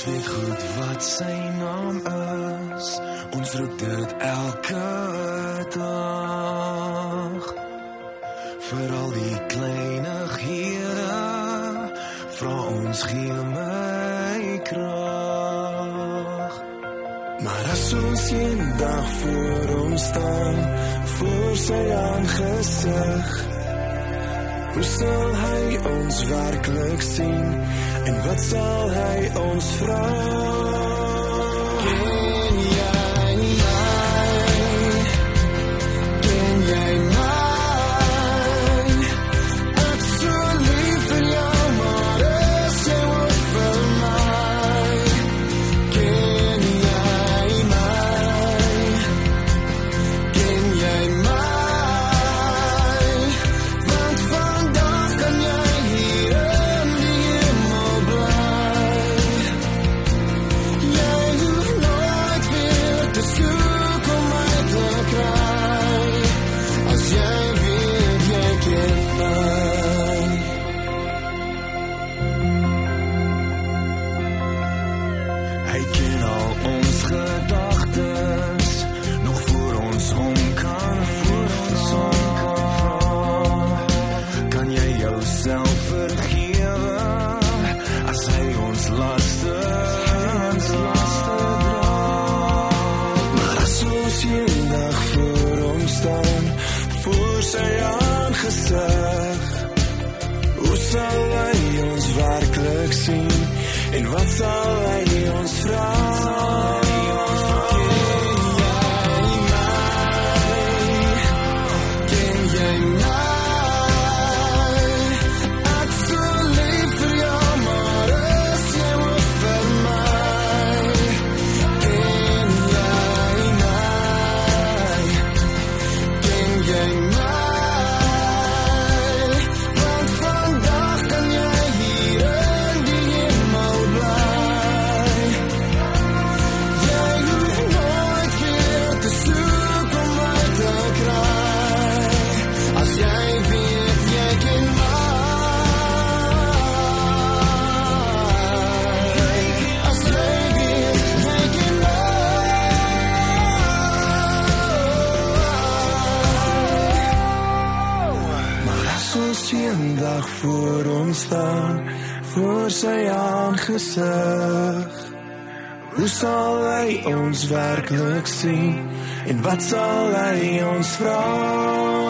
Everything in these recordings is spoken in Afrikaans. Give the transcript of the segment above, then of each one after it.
Ons weet goed wat sy naam is. Ons roep dit elke dag. Vir al die kleinighede vra ons gee my krag. Maar as ons eendag voor hom staan, voor sy aangesig, hoe sal hy ons werklik sien? En wat sal hy ons vra? Aangesig, hoe sal hy ons werklik sien en wat sal hy ons vra?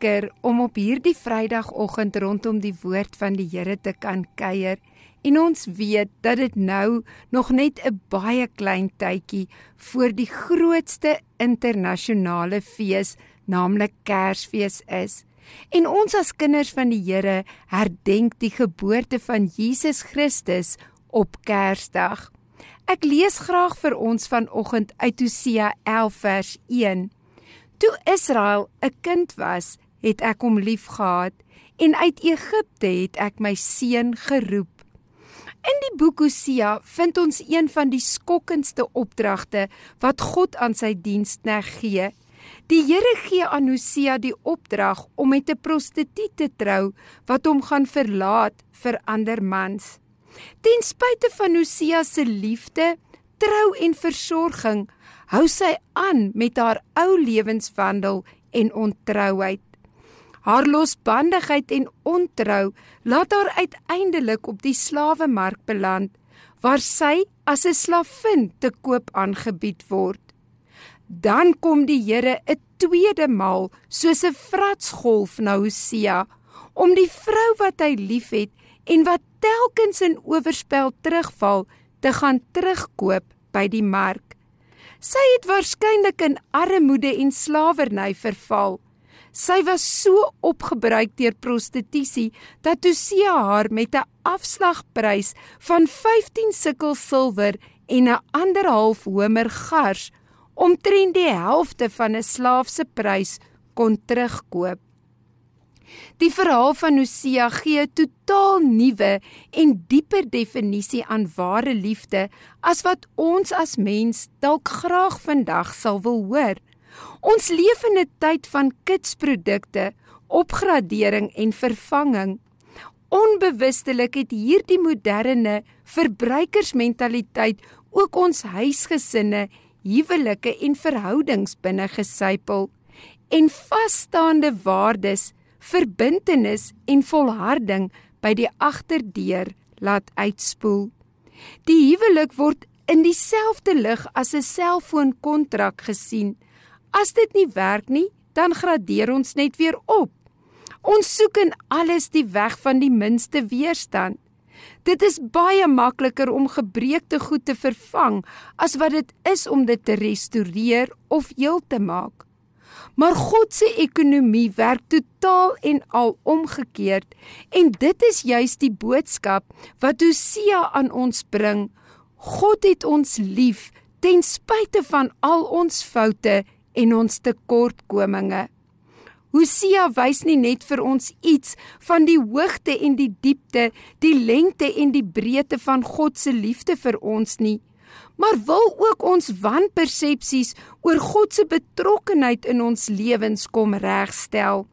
Lekker om op hierdie Vrydagoggend rondom die woord van die Here te kan kuier En ons weet dat dit nou nog net 'n baie klein tydjie voor die grootste internasionale fees, naamlik Kersfees is. En ons as kinders van die Here herdenk die geboorte van Jesus Christus op Kersdag. Ek lees graag vir ons vanoggend uit Hosea 11 vers 1. Toe Israel 'n kind was, het ek hom liefgehad en uit Egipte het ek my seun geroep. In die boek Hosea vind ons een van die skokkendste opdragte wat God aan sy diensknegt gee. Die Here gee aan Hosea die opdrag om met 'n prostituut te trou wat hom gaan verlaat vir ander mans. Ten spyte van Hosea se liefde, trou en versorging, hou sy aan met haar ou lewenswandel en ontrouheid. Haar losbandigheid en ontrou laat haar uiteindelik op die slawemark beland waar sy as 'n slavin te koop aangebied word. Dan kom die Here 'n tweede maal soos 'n vratsgolf na Hosea om die vrou wat hy liefhet en wat telkens in oorspel terugval te gaan terugkoop by die mark. Sy het waarskynlik in armoede en slawerny verval. Sy was so opgebruik deur prostitusie dat Hosea haar met 'n afslagprys van 15 sikkel silwer en 'n ander half homer gars omtrent die helfte van 'n slaaf se prys kon terugkoop. Die verhaal van Hosea gee 'n totaal nuwe en dieper definisie aan ware liefde as wat ons as mens dalk graag vandag sal wil hoor. Ons leef in 'n tyd van kitsprodukte, opgradering en vervanging. Onbewustelik het hierdie moderne verbruikersmentaliteit ook ons huisgesinne, huwelike en verhoudings binne gesypel en vasstaande waardes, verbintenis en volharding by die agterdeur laat uitspoel. Die huwelik word in dieselfde lig as 'n selfoonkontrak gesien. As dit nie werk nie, dan gradeer ons net weer op. Ons soek in alles die weg van die minste weerstand. Dit is baie makliker om gebreekte goed te vervang as wat dit is om dit te restoreer of heel te maak. Maar God se ekonomie werk totaal en al omgekeerd en dit is juis die boodskap wat Hosea aan ons bring. God het ons lief ten spyte van al ons foute en ons tekortkominge. Hosea wys nie net vir ons iets van die hoogte en die diepte, die lengte en die breedte van God se liefde vir ons nie, maar wil ook ons wanpersepsies oor God se betrokkenheid in ons lewens kom regstel.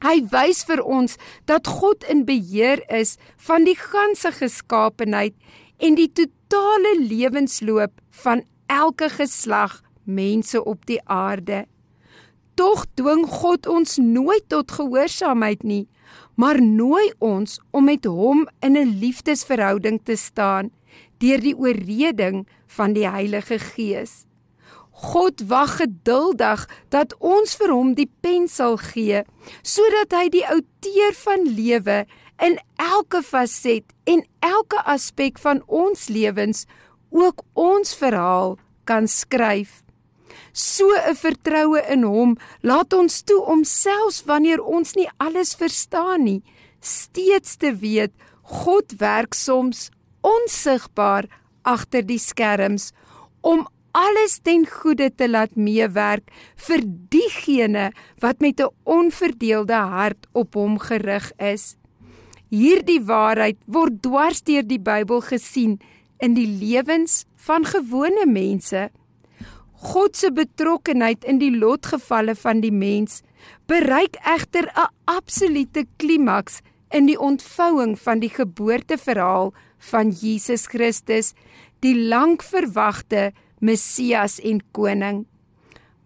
Hy wys vir ons dat God in beheer is van die ganse geskaapenheid en die totale lewensloop van elke geslag mense op die aarde. Tog dwing God ons nooit tot gehoorsaamheid nie, maar nooi ons om met hom in 'n liefdesverhouding te staan deur die oorreding van die Heilige Gees. God wag geduldig dat ons vir hom die pen sal gee sodat hy die outeur van lewe in elke faset en elke aspek van ons lewens ook ons verhaal kan skryf so 'n vertroue in hom laat ons toe om selfs wanneer ons nie alles verstaan nie, steeds te weet God werk soms onsigbaar agter die skerms om alles ten goeie te laat meewerk vir diegene wat met 'n onverdeelde hart op hom gerig is. Hierdie waarheid word dwars deur die Bybel gesien in die lewens van gewone mense. God se betrokkenheid in die lotgevalle van die mens bereik egter 'n absolute klimaks in die ontvouing van die geboorteverhaal van Jesus Christus, die lankverwagte Messias en koning.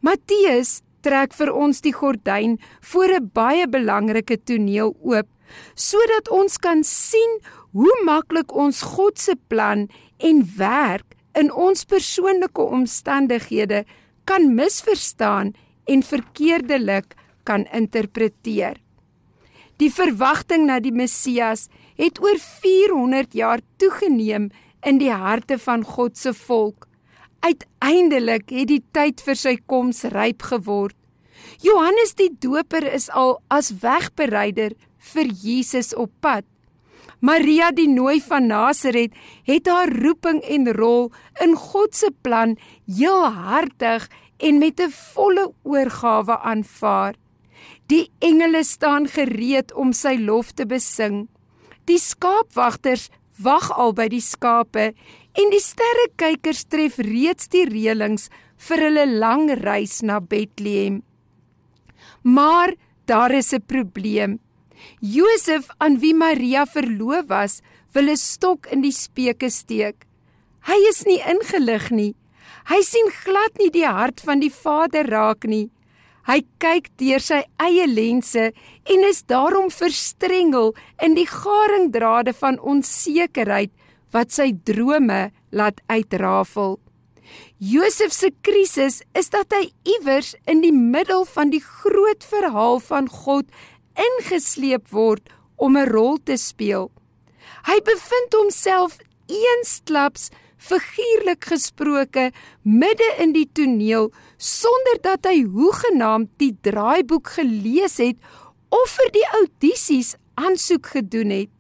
Matteus trek vir ons die gordyn voor 'n baie belangrike toneel oop sodat ons kan sien hoe maklik ons God se plan en werk in ons persoonlike omstandighede kan misverstaan en verkeerdelik kan interpreteer. Die verwagting na die Messias het oor 400 jaar toegeneem in die harte van God se volk. Uiteindelik het die tyd vir sy koms ryp geword. Johannes die Doper is al as wegbereider vir Jesus op pad. Maria die nooi van Nasaret het haar roeping en rol in God se plan heelhartig en met 'n volle oorgawe aanvaar. Die engele staan gereed om sy lof te besing. Die skaapwagters wag al by die skape en die sterrekykers tref reeds die reëlings vir hulle lang reis na Bethlehem. Maar daar is 'n probleem. Josef aan wie Maria verloof was, wil 'n stok in die speke steek. Hy is nie ingelig nie. Hy sien glad nie die hart van die Vader raak nie. Hy kyk deur sy eie lense en is daarom verstrengel in die garingdrade van onsekerheid wat sy drome laat uitrafel. Josef se krisis is dat hy iewers in die middel van die groot verhaal van God ingesleep word om 'n rol te speel. Hy bevind homself eensklaps figuurlik gesproke midde in die toneel sonder dat hy hoegenaamd die draaiboek gelees het of vir die audisies aansoek gedoen het.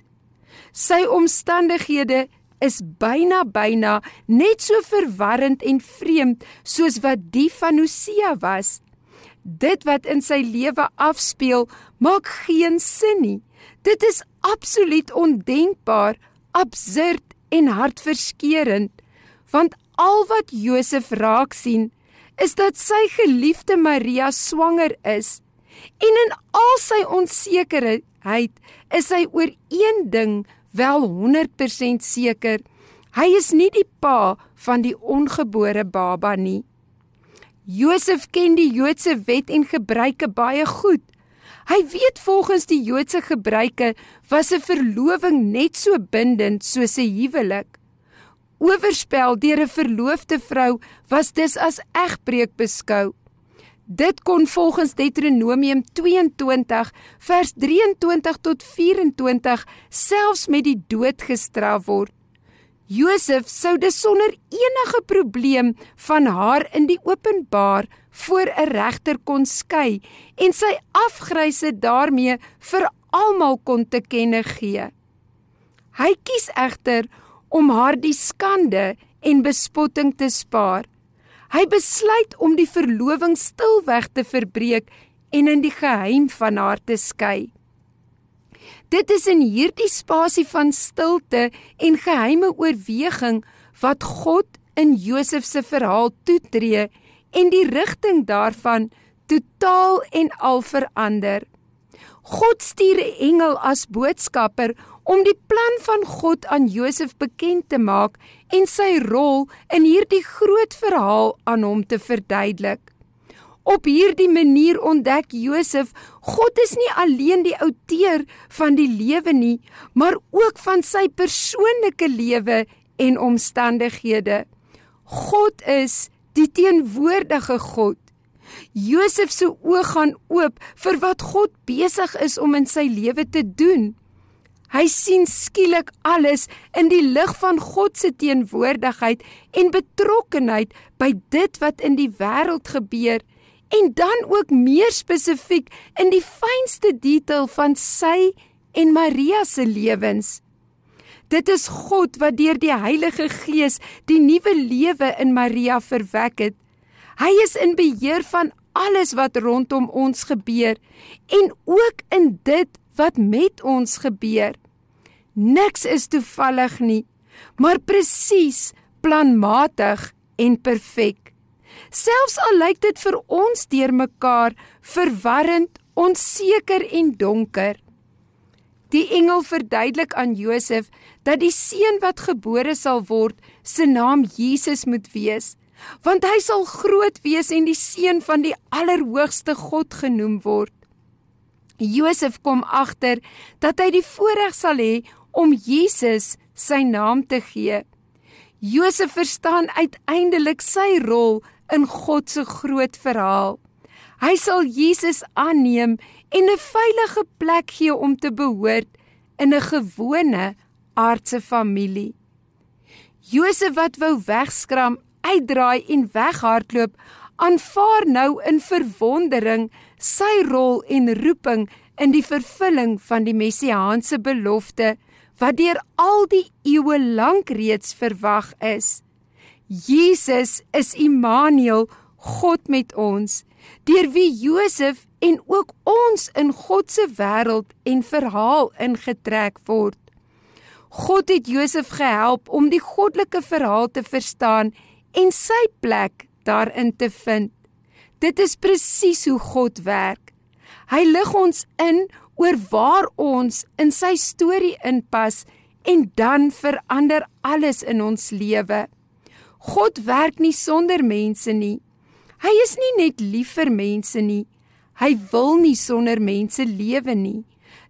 Sy omstandighede is byna byna net so verwarrend en vreemd soos wat die van Hosea was. Dit wat in sy lewe afspeel, maak geen sin nie. Dit is absoluut ondenkbaar, absurd en hartverskeurend, want al wat Josef raak sien, is dat sy geliefde Maria swanger is. En in al sy onsekerheid is hy oor een ding wel 100% seker. Hy is nie die pa van die ongebore baba nie. Josef ken die Joodse wet en gebruike baie goed. Hy weet volgens die Joodse gebruike was 'n verloving net so bindend soos 'n huwelik. Oorspel deur 'n verloofde vrou was dus as egbreek beskou. Dit kon volgens Deuteronomium 22 vers 23 tot 24 selfs met die dood gestraf word. Josef sou dus sonder enige probleem van haar in die openbaar voor 'n regter kon skei en sy afgryse daarmee vir almal kon te kenne gee. Hy kies egter om haar die skande en bespotting te spaar. Hy besluit om die verloving stilweg te verbreek en in die geheim van haar te skei. Dit is in hierdie spasie van stilte en geheime oorweging wat God in Josef se verhaal toetree en die rigting daarvan totaal en al verander. God stuur 'n engel as boodskapper om die plan van God aan Josef bekend te maak en sy rol in hierdie groot verhaal aan hom te verduidelik. Op hierdie manier ontdek Josef God is nie alleen die outeur van die lewe nie, maar ook van sy persoonlike lewe en omstandighede. God is die teenwoordige God. Josef se oë gaan oop vir wat God besig is om in sy lewe te doen. Hy sien skielik alles in die lig van God se teenwoordigheid en betrokkenheid by dit wat in die wêreld gebeur en dan ook meer spesifiek in die fynste detail van sy en Maria se lewens. Dit is God wat deur die Heilige Gees die nuwe lewe in Maria verwek het. Hy is in beheer van alles wat rondom ons gebeur en ook in dit wat met ons gebeur. Niks is toevallig nie, maar presies, planmatig en perfek. Selfs al lyk dit vir ons deurmekaar verwarrend, onseker en donker. Die engel verduidelik aan Josef dat die seun wat gebore sal word, se naam Jesus moet wees, want hy sal groot wees en die seun van die Allerhoogste God genoem word. Josef kom agter dat hy die voorreg sal hê om Jesus sy naam te gee. Josef verstaan uiteindelik sy rol in God se groot verhaal. Hy sal Jesus aanneem en 'n veilige plek gee om te behoort in 'n gewone aardse familie. Josef wat wou wegskram, uitdraai en weghardloop, aanvaar nou in verwondering sy rol en roeping in die vervulling van die messiaanse belofte wat deur al die eeue lank reeds verwag is. Jesus is Immanuel, God met ons, deur wie Josef en ook ons in God se wêreld en verhaal ingetrek word. God het Josef gehelp om die goddelike verhaal te verstaan en sy plek daarin te vind. Dit is presies hoe God werk. Hy lig ons in oor waar ons in sy storie inpas en dan verander alles in ons lewe. God werk nie sonder mense nie. Hy is nie net lief vir mense nie. Hy wil nie sonder mense lewe nie.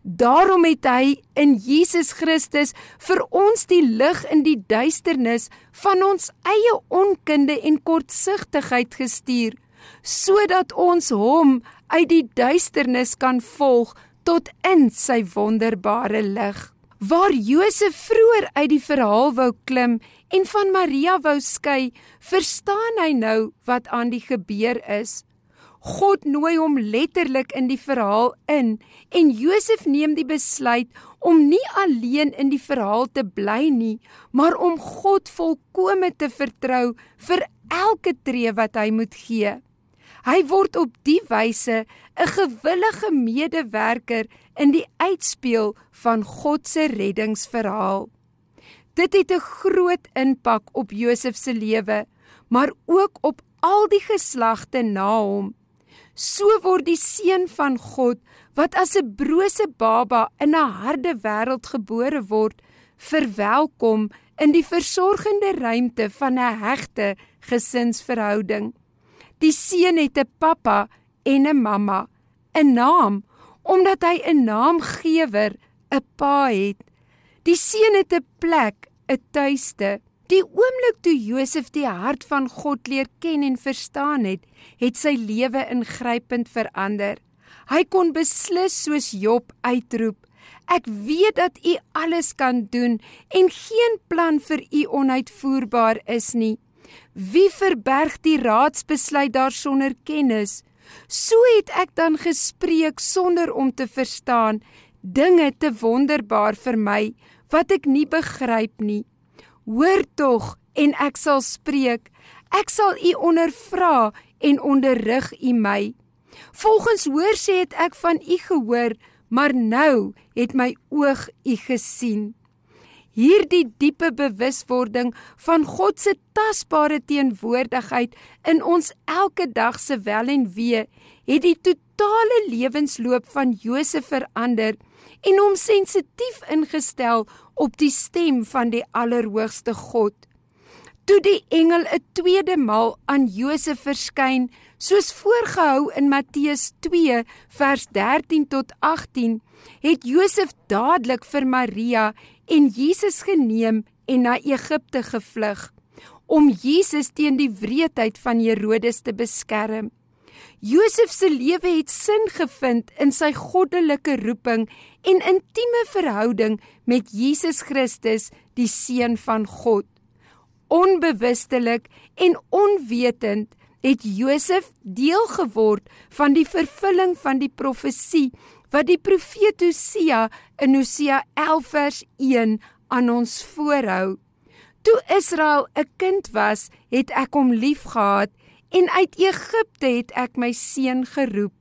Daarom het hy in Jesus Christus vir ons die lig in die duisternis van ons eie onkunde en kortsigtigheid gestuur, sodat ons hom uit die duisternis kan volg tot in sy wonderbare lig. Waar Josef vroeër uit die verhaal wou klim en van Maria wou skei, verstaan hy nou wat aan die gebeur is. God nooi hom letterlik in die verhaal in en Josef neem die besluit om nie alleen in die verhaal te bly nie, maar om God volkome te vertrou vir elke tree wat hy moet gee. Hy word op die wyse 'n gewillige medewerker in die uitspeel van God se reddingsverhaal. Dit het 'n groot impak op Josef se lewe, maar ook op al die geslagte na hom. So word die seun van God wat as 'n brose baba in 'n harde wêreld gebore word, verwelkom in die versorgende ruimte van 'n hegte gesinsverhouding. Die seun het 'n pappa en 'n mamma, 'n naam omdat hy 'n naamgewer, 'n pa het. Die seun het 'n plek, 'n tuiste. Die oomblik toe Josef die hart van God leer ken en verstaan het, het sy lewe ingrypend verander. Hy kon beslis soos Job uitroep: Ek weet dat U alles kan doen en geen plan vir U onuitvoerbaar is nie. Wie verberg die raadsbesluit daarsonder kennis? So het ek dan gespreek sonder om te verstaan, dinge te wonderbaar vir my wat ek nie begryp nie. Hoor tog en ek sal spreek. Ek sal u ondervra en onderrig u my. Volgens hoor sê het ek van u gehoor, maar nou het my oog u gesien. Hierdie diepe bewuswording van God se tasbare teenwoordigheid in ons elke dag se wel en wee het die totale lewensloop van Josef verander en hom sensitief ingestel op die stem van die Allerhoogste God. Toe die engel 'n tweede maal aan Josef verskyn, soos voorgehou in Matteus 2 vers 13 tot 18, het Josef dadelik vir Maria en Jesus geneem en na Egipte gevlug om Jesus teen die wreedheid van Herodes te beskerm. Josef se lewe het sin gevind in sy goddelike roeping en intieme verhouding met Jesus Christus, die seun van God. Onbewustelik en onwetend het Josef deel geword van die vervulling van die profesie wat die profeet Hosea in Hosea 11 vers 1 aan ons voorhou. Toe Israel 'n kind was, het ek hom liefgehad en uit Egipte het ek my seun geroep.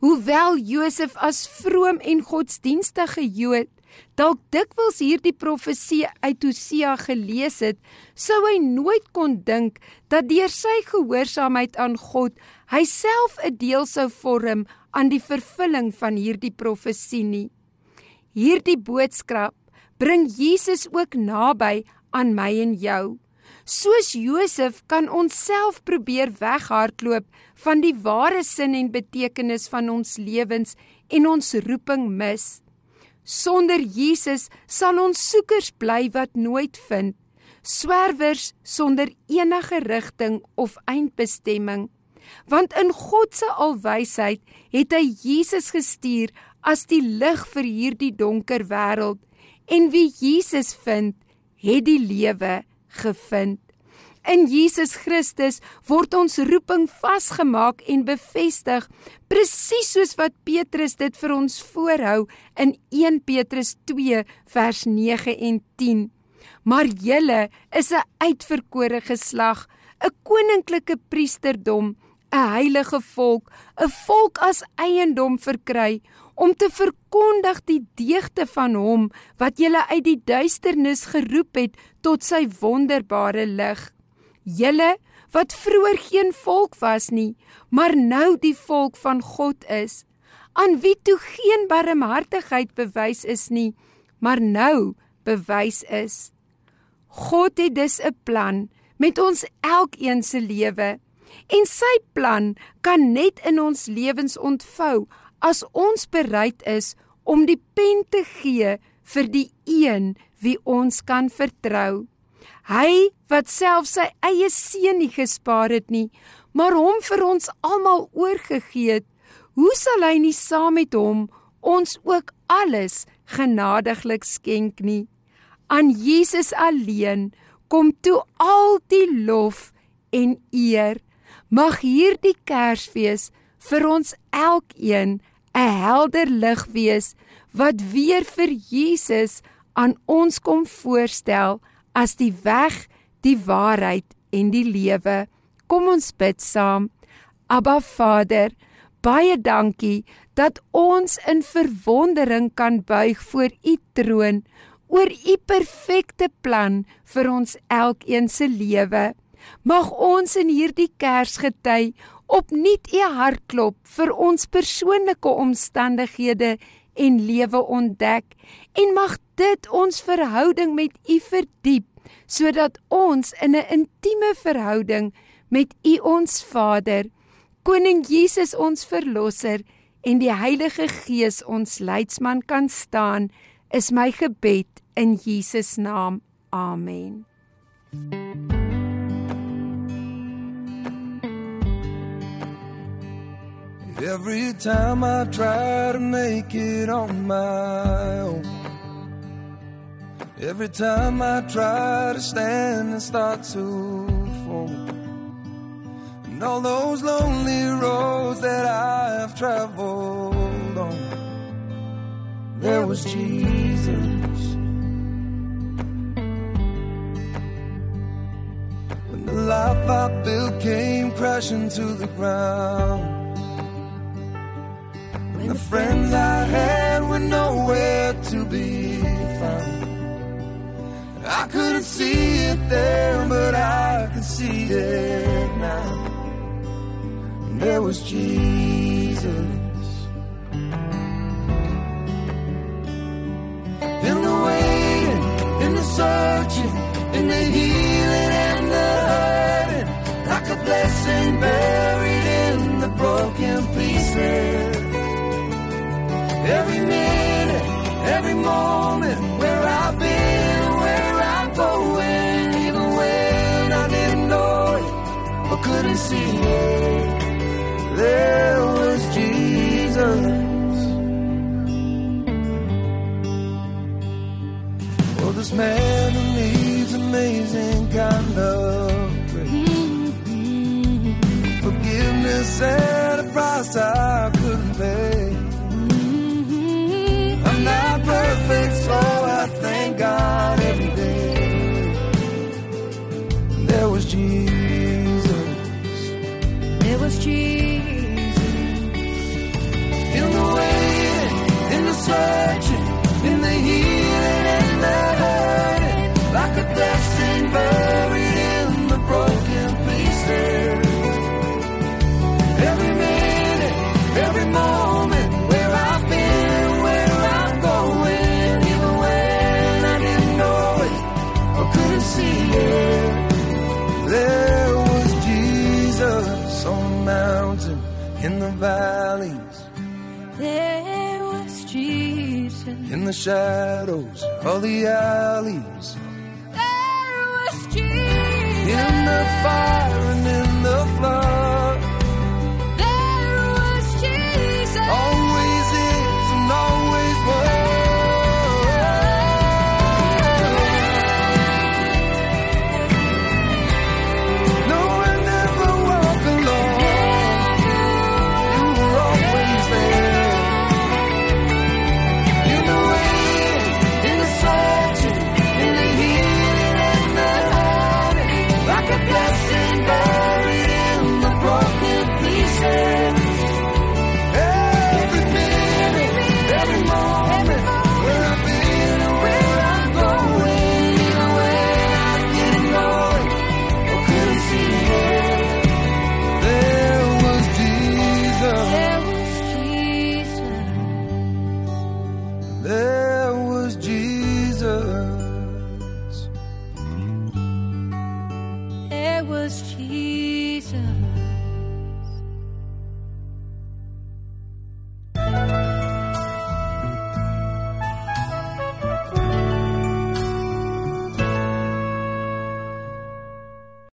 Hoewel Josef as vroom en godsdienstige Jood dalk dikwels hierdie profesie uit Hosea gelees het, sou hy nooit kon dink dat deur sy gehoorsaamheid aan God, hy self 'n deel sou vorm aan die vervulling van hierdie profesie nie. Hierdie boodskap bring Jesus ook naby aan my en jou. Soos Josef kan ons self probeer weghardloop van die ware sin en betekenis van ons lewens en ons roeping mis. Sonder Jesus sal ons soekers bly wat nooit vind, swerwers sonder enige rigting of eindbestemming. Want in God se alwysheid het hy Jesus gestuur as die lig vir hierdie donker wêreld en wie Jesus vind, het die lewe gevind. In Jesus Christus word ons roeping vasgemaak en bevestig, presies soos wat Petrus dit vir ons voorhou in 1 Petrus 2 vers 9 en 10. Maar julle is 'n uitverkore geslag, 'n koninklike priesterdom, 'n heilige volk, 'n volk as eiendom verkry om te verkondig die deugde van hom wat julle uit die duisternis geroep het tot sy wonderbare lig. Julle wat vroeër geen volk was nie, maar nou die volk van God is, aan wie toe geen barmhartigheid bewys is nie, maar nou bewys is. God het dus 'n plan met ons elkeen se lewe en sy plan kan net in ons lewens ontvou as ons bereid is om die pen te gee vir die een wie ons kan vertrou. Hy wat self sy eie seun nie gespaar het nie, maar hom vir ons almal oorgegee het, hoe sal hy nie saam met hom ons ook alles genadiglik skenk nie? Aan Jesus alleen kom toe al die lof en eer. Mag hierdie Kersfees vir ons elkeen 'n helder lig wees wat weer vir Jesus aan ons kom voorstel as die weg, die waarheid en die lewe. Kom ons bid saam. Abba Vader, baie dankie dat ons in verwondering kan buig voor U troon oor U perfekte plan vir ons elkeen se lewe. Mag ons in hierdie Kersgety opnuut U hart klop vir ons persoonlike omstandighede en lewe ontdek en mag dit ons verhouding met U verdiep sodat ons in 'n intieme verhouding met U ons Vader, Koning Jesus ons verlosser en die Heilige Gees ons leidsman kan staan, is my gebed in Jesus naam. Amen. Every time I try to make it on my own. Every time I try to stand and start to fall. And all those lonely roads that I have traveled on. There was Jesus. When the life I built came crashing to the ground. When the friends I had were nowhere to be. I couldn't see it there, but I can see it now. And there was Jesus. In the waiting, in the searching, in the healing and the hurting, like a blessing buried in the broken pieces. Every minute, every moment, where I've been, see. There shadows of the alleys, There was Jesus. in the fire